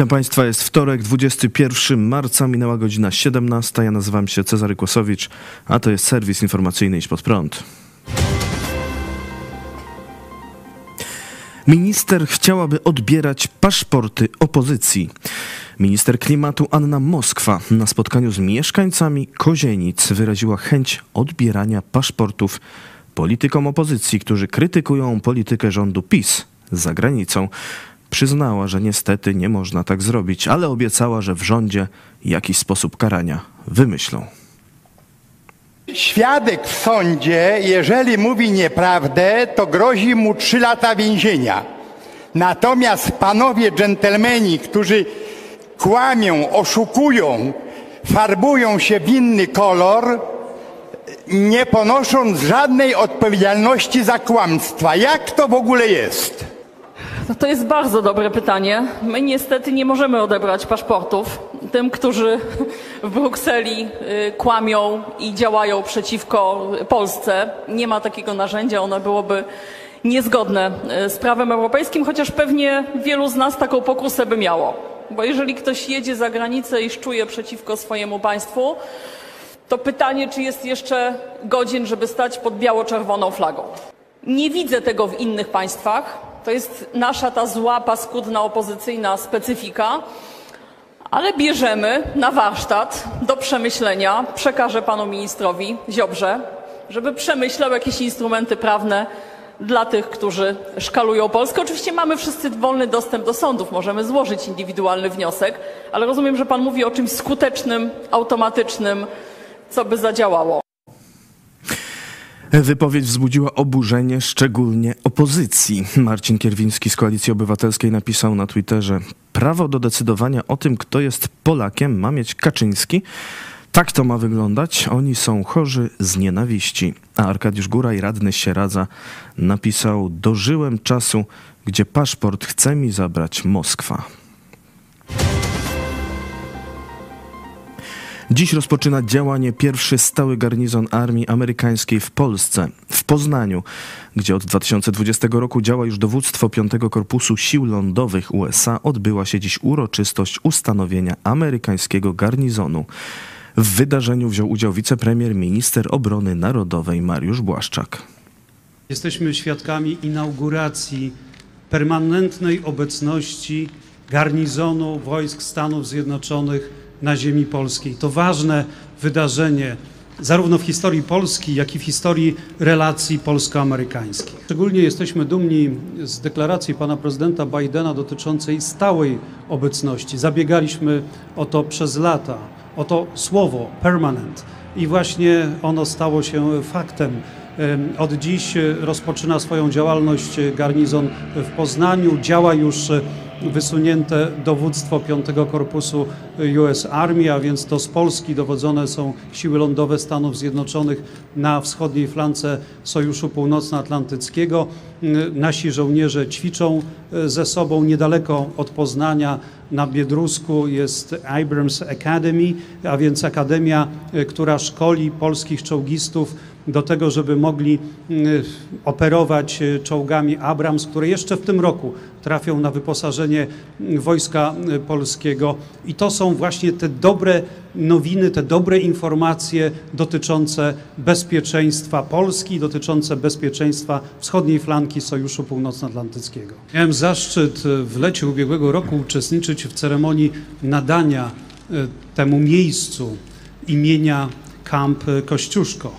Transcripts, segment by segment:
Witam Państwa, jest wtorek, 21 marca, minęła godzina 17. Ja nazywam się Cezary Kłosowicz, a to jest serwis informacyjny Iść Pod Prąd. Minister chciałaby odbierać paszporty opozycji. Minister klimatu Anna Moskwa na spotkaniu z mieszkańcami Kozienic wyraziła chęć odbierania paszportów politykom opozycji, którzy krytykują politykę rządu PiS za granicą. Przyznała, że niestety nie można tak zrobić, ale obiecała, że w rządzie jakiś sposób karania wymyślą. Świadek w sądzie, jeżeli mówi nieprawdę, to grozi mu trzy lata więzienia. Natomiast panowie dżentelmeni, którzy kłamią, oszukują, farbują się w inny kolor, nie ponosząc żadnej odpowiedzialności za kłamstwa. Jak to w ogóle jest? No to jest bardzo dobre pytanie. My niestety nie możemy odebrać paszportów tym, którzy w Brukseli y, kłamią i działają przeciwko Polsce. Nie ma takiego narzędzia, ono byłoby niezgodne y, z prawem europejskim, chociaż pewnie wielu z nas taką pokusę by miało. Bo jeżeli ktoś jedzie za granicę i szczuje przeciwko swojemu państwu, to pytanie, czy jest jeszcze godzien, żeby stać pod biało-czerwoną flagą. Nie widzę tego w innych państwach. To jest nasza ta zła, paskudna, opozycyjna specyfika. Ale bierzemy na warsztat do przemyślenia, przekażę panu ministrowi Ziobrze, żeby przemyślał jakieś instrumenty prawne dla tych, którzy szkalują Polskę. Oczywiście mamy wszyscy wolny dostęp do sądów, możemy złożyć indywidualny wniosek, ale rozumiem, że pan mówi o czymś skutecznym, automatycznym, co by zadziałało. Wypowiedź wzbudziła oburzenie szczególnie opozycji. Marcin Kierwiński z Koalicji Obywatelskiej napisał na Twitterze: Prawo do decydowania o tym, kto jest Polakiem, ma mieć Kaczyński. Tak to ma wyglądać. Oni są chorzy z nienawiści. A Arkadiusz Góraj, radny Sieradza, napisał: Dożyłem czasu, gdzie paszport chce mi zabrać Moskwa. Dziś rozpoczyna działanie pierwszy stały garnizon armii amerykańskiej w Polsce, w Poznaniu, gdzie od 2020 roku działa już dowództwo 5 Korpusu Sił Lądowych USA. Odbyła się dziś uroczystość ustanowienia amerykańskiego garnizonu. W wydarzeniu wziął udział wicepremier, minister obrony narodowej Mariusz Błaszczak. Jesteśmy świadkami inauguracji permanentnej obecności garnizonu wojsk Stanów Zjednoczonych na ziemi polskiej. To ważne wydarzenie zarówno w historii Polski, jak i w historii relacji polsko-amerykańskich. Szczególnie jesteśmy dumni z deklaracji pana prezydenta Bidena dotyczącej stałej obecności. Zabiegaliśmy o to przez lata, o to słowo permanent i właśnie ono stało się faktem. Od dziś rozpoczyna swoją działalność garnizon w Poznaniu, działa już wysunięte dowództwo 5 Korpusu US Army, a więc to z Polski dowodzone są siły lądowe Stanów Zjednoczonych na wschodniej flance Sojuszu Północnoatlantyckiego. Nasi żołnierze ćwiczą e, ze sobą niedaleko od Poznania na Biedrusku jest Abrams Academy, a więc akademia, e, która szkoli polskich czołgistów do tego, żeby mogli mm, operować e, czołgami Abrams, które jeszcze w tym roku trafią na wyposażenie mm, Wojska e, Polskiego. I to są właśnie te dobre nowiny, te dobre informacje dotyczące bezpieczeństwa Polski, dotyczące bezpieczeństwa wschodniej flanki Sojuszu Północnoatlantyckiego. Miałem zaszczyt e, w lecie ubiegłego roku uczestniczyć w ceremonii nadania temu miejscu imienia Kamp Kościuszko.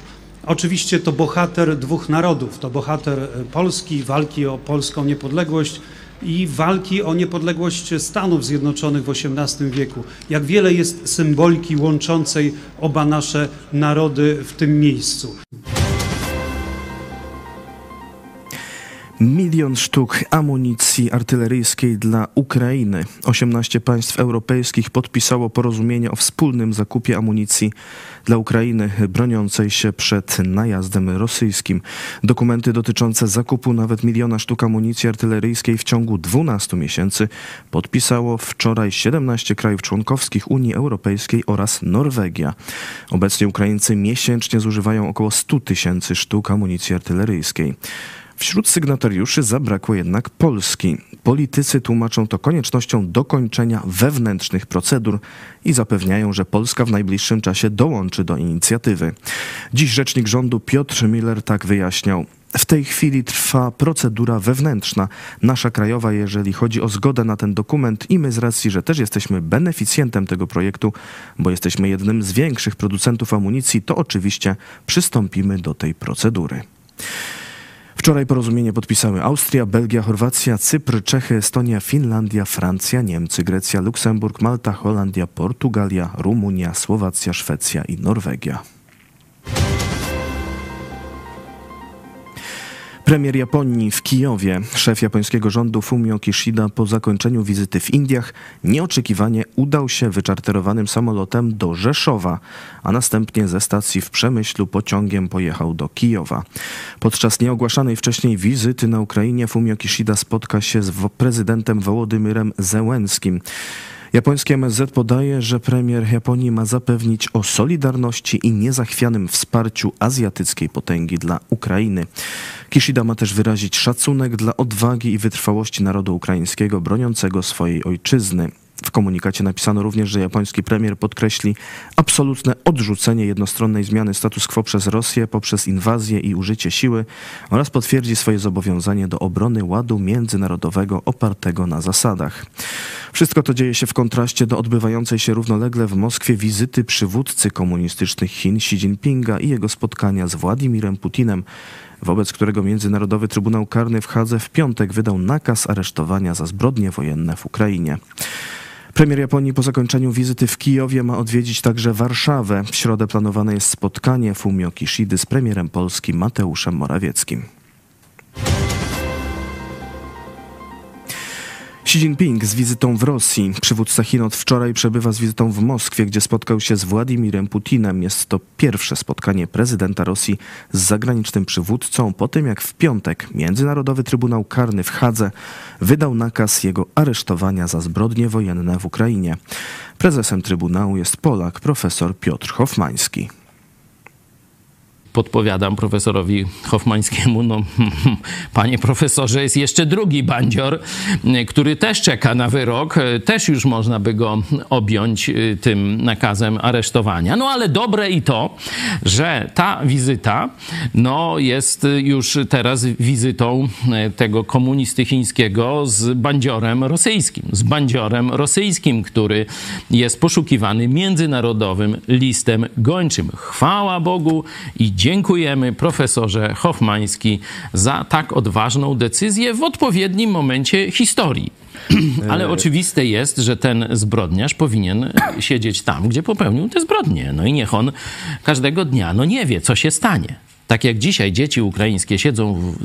Oczywiście to bohater dwóch narodów, to bohater e, Polski, walki o polską niepodległość i walki o niepodległość Stanów Zjednoczonych w XVIII wieku. Jak wiele jest symboliki łączącej oba nasze narody w tym miejscu. Milion sztuk amunicji artyleryjskiej dla Ukrainy. 18 państw europejskich podpisało porozumienie o wspólnym zakupie amunicji dla Ukrainy broniącej się przed najazdem rosyjskim. Dokumenty dotyczące zakupu nawet miliona sztuk amunicji artyleryjskiej w ciągu 12 miesięcy podpisało wczoraj 17 krajów członkowskich Unii Europejskiej oraz Norwegia. Obecnie Ukraińcy miesięcznie zużywają około 100 tysięcy sztuk amunicji artyleryjskiej. Wśród sygnatariuszy zabrakło jednak Polski. Politycy tłumaczą to koniecznością dokończenia wewnętrznych procedur i zapewniają, że Polska w najbliższym czasie dołączy do inicjatywy. Dziś rzecznik rządu Piotr Miller tak wyjaśniał. W tej chwili trwa procedura wewnętrzna, nasza krajowa, jeżeli chodzi o zgodę na ten dokument i my z racji, że też jesteśmy beneficjentem tego projektu, bo jesteśmy jednym z większych producentów amunicji, to oczywiście przystąpimy do tej procedury. Wczoraj porozumienie podpisały Austria, Belgia, Chorwacja, Cypr, Czechy, Estonia, Finlandia, Francja, Niemcy, Grecja, Luksemburg, Malta, Holandia, Portugalia, Rumunia, Słowacja, Szwecja i Norwegia. Premier Japonii w Kijowie, szef japońskiego rządu Fumio Kishida po zakończeniu wizyty w Indiach nieoczekiwanie udał się wyczarterowanym samolotem do Rzeszowa, a następnie ze stacji w Przemyślu pociągiem pojechał do Kijowa. Podczas nieogłaszanej wcześniej wizyty na Ukrainie Fumio Kishida spotka się z prezydentem Wołodymyrem Zełenskim. Japońskie MSZ podaje, że premier Japonii ma zapewnić o solidarności i niezachwianym wsparciu azjatyckiej potęgi dla Ukrainy. Kishida ma też wyrazić szacunek dla odwagi i wytrwałości narodu ukraińskiego broniącego swojej ojczyzny. W komunikacie napisano również, że japoński premier podkreśli absolutne odrzucenie jednostronnej zmiany status quo przez Rosję poprzez inwazję i użycie siły oraz potwierdzi swoje zobowiązanie do obrony ładu międzynarodowego opartego na zasadach. Wszystko to dzieje się w kontraście do odbywającej się równolegle w Moskwie wizyty przywódcy komunistycznych Chin Xi Jinpinga i jego spotkania z Władimirem Putinem, wobec którego Międzynarodowy Trybunał Karny w Hadze w piątek wydał nakaz aresztowania za zbrodnie wojenne w Ukrainie. Premier Japonii po zakończeniu wizyty w Kijowie ma odwiedzić także Warszawę. W środę planowane jest spotkanie Fumio Kishidy z premierem Polski Mateuszem Morawieckim. Xi Jinping z wizytą w Rosji. Przywódca Chin od wczoraj przebywa z wizytą w Moskwie, gdzie spotkał się z Władimirem Putinem. Jest to pierwsze spotkanie prezydenta Rosji z zagranicznym przywódcą po tym, jak w piątek Międzynarodowy Trybunał Karny w Hadze wydał nakaz jego aresztowania za zbrodnie wojenne w Ukrainie. Prezesem Trybunału jest Polak profesor Piotr Hofmański podpowiadam profesorowi Hoffmańskiemu, no panie profesorze, jest jeszcze drugi bandzior, który też czeka na wyrok, też już można by go objąć y, tym nakazem aresztowania. No ale dobre i to, że ta wizyta no, jest już teraz wizytą y, tego komunisty chińskiego z bandziorem rosyjskim, z bandziorem rosyjskim, który jest poszukiwany międzynarodowym listem gończym. Chwała Bogu i Dziękujemy profesorze Hoffmański za tak odważną decyzję w odpowiednim momencie historii. Ale oczywiste jest, że ten zbrodniarz powinien siedzieć tam, gdzie popełnił te zbrodnie. No i niech on każdego dnia no nie wie, co się stanie. Tak jak dzisiaj dzieci ukraińskie siedzą w,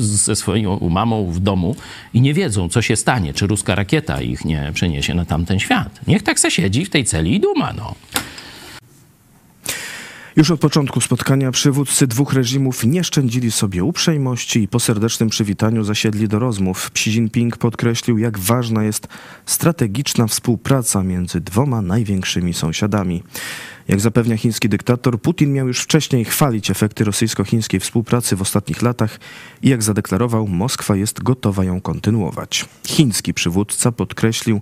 ze swoją mamą w domu i nie wiedzą, co się stanie, czy ruska rakieta ich nie przeniesie na tamten świat. Niech tak se siedzi w tej celi i duma, no. Już od początku spotkania przywódcy dwóch reżimów nie szczędzili sobie uprzejmości i po serdecznym przywitaniu zasiedli do rozmów. Xi Jinping podkreślił, jak ważna jest strategiczna współpraca między dwoma największymi sąsiadami. Jak zapewnia chiński dyktator, Putin miał już wcześniej chwalić efekty rosyjsko-chińskiej współpracy w ostatnich latach i jak zadeklarował, Moskwa jest gotowa ją kontynuować. Chiński przywódca podkreślił,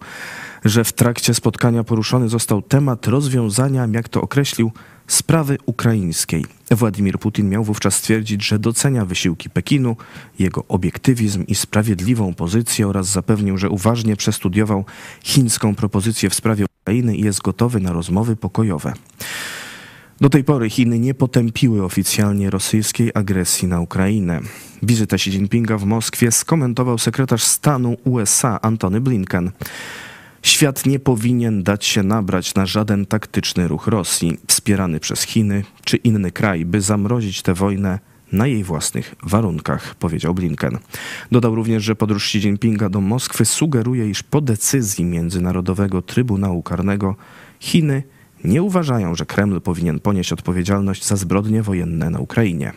że w trakcie spotkania poruszony został temat rozwiązania, jak to określił, sprawy ukraińskiej. Władimir Putin miał wówczas stwierdzić, że docenia wysiłki Pekinu, jego obiektywizm i sprawiedliwą pozycję oraz zapewnił, że uważnie przestudiował chińską propozycję w sprawie Ukrainy i jest gotowy na rozmowy pokojowe. Do tej pory Chiny nie potępiły oficjalnie rosyjskiej agresji na Ukrainę. Wizytę Xi Jinpinga w Moskwie skomentował sekretarz stanu USA Antony Blinken. Świat nie powinien dać się nabrać na żaden taktyczny ruch Rosji, wspierany przez Chiny czy inny kraj, by zamrozić tę wojnę na jej własnych warunkach, powiedział Blinken. Dodał również, że podróż Xi Jinpinga do Moskwy sugeruje, iż po decyzji Międzynarodowego Trybunału Karnego Chiny nie uważają, że Kreml powinien ponieść odpowiedzialność za zbrodnie wojenne na Ukrainie.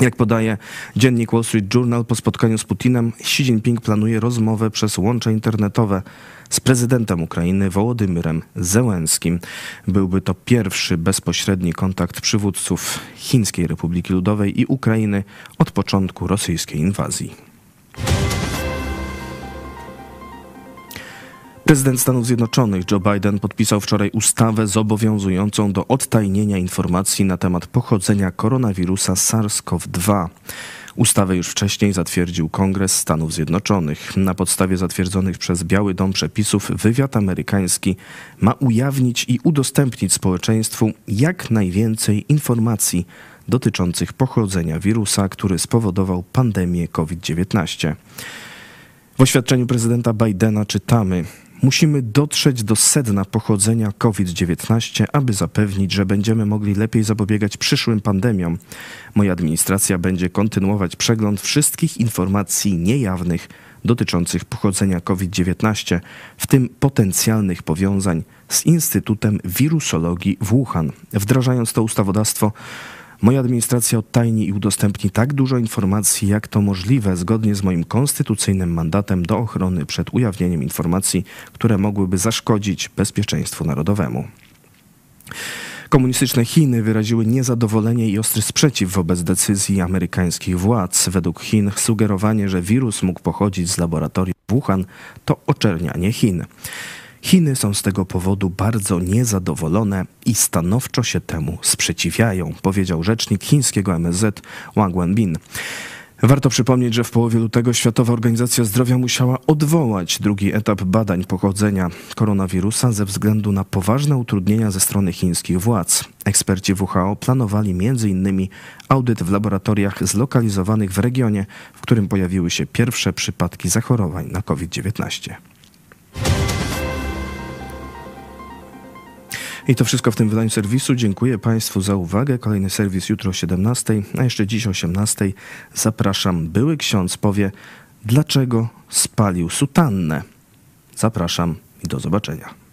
Jak podaje dziennik Wall Street Journal, po spotkaniu z Putinem Xi Jinping planuje rozmowę przez łącze internetowe z prezydentem Ukrainy Wołodymyrem Zełenskim. Byłby to pierwszy bezpośredni kontakt przywódców Chińskiej Republiki Ludowej i Ukrainy od początku rosyjskiej inwazji. Prezydent Stanów Zjednoczonych Joe Biden podpisał wczoraj ustawę zobowiązującą do odtajnienia informacji na temat pochodzenia koronawirusa SARS-CoV-2. Ustawę już wcześniej zatwierdził Kongres Stanów Zjednoczonych. Na podstawie zatwierdzonych przez Biały Dom przepisów wywiad amerykański ma ujawnić i udostępnić społeczeństwu jak najwięcej informacji dotyczących pochodzenia wirusa, który spowodował pandemię COVID-19. W oświadczeniu prezydenta Bidena czytamy: Musimy dotrzeć do sedna pochodzenia COVID-19, aby zapewnić, że będziemy mogli lepiej zapobiegać przyszłym pandemiom. Moja administracja będzie kontynuować przegląd wszystkich informacji niejawnych dotyczących pochodzenia COVID-19, w tym potencjalnych powiązań z Instytutem Wirusologii w Wuhan. Wdrażając to ustawodawstwo, Moja administracja odtajni i udostępni tak dużo informacji, jak to możliwe, zgodnie z moim konstytucyjnym mandatem do ochrony przed ujawnieniem informacji, które mogłyby zaszkodzić bezpieczeństwu narodowemu. Komunistyczne Chiny wyraziły niezadowolenie i ostry sprzeciw wobec decyzji amerykańskich władz. Według Chin sugerowanie, że wirus mógł pochodzić z laboratorium Wuhan, to oczernianie Chin. Chiny są z tego powodu bardzo niezadowolone i stanowczo się temu sprzeciwiają, powiedział rzecznik chińskiego MSZ Wang Wenbin. Warto przypomnieć, że w połowie lutego Światowa Organizacja Zdrowia musiała odwołać drugi etap badań pochodzenia koronawirusa ze względu na poważne utrudnienia ze strony chińskich władz. Eksperci WHO planowali m.in. audyt w laboratoriach zlokalizowanych w regionie, w którym pojawiły się pierwsze przypadki zachorowań na COVID-19. I to wszystko w tym wydaniu serwisu. Dziękuję Państwu za uwagę. Kolejny serwis jutro o 17, a jeszcze dziś o 18. Zapraszam. Były ksiądz powie, dlaczego spalił sutannę. Zapraszam i do zobaczenia.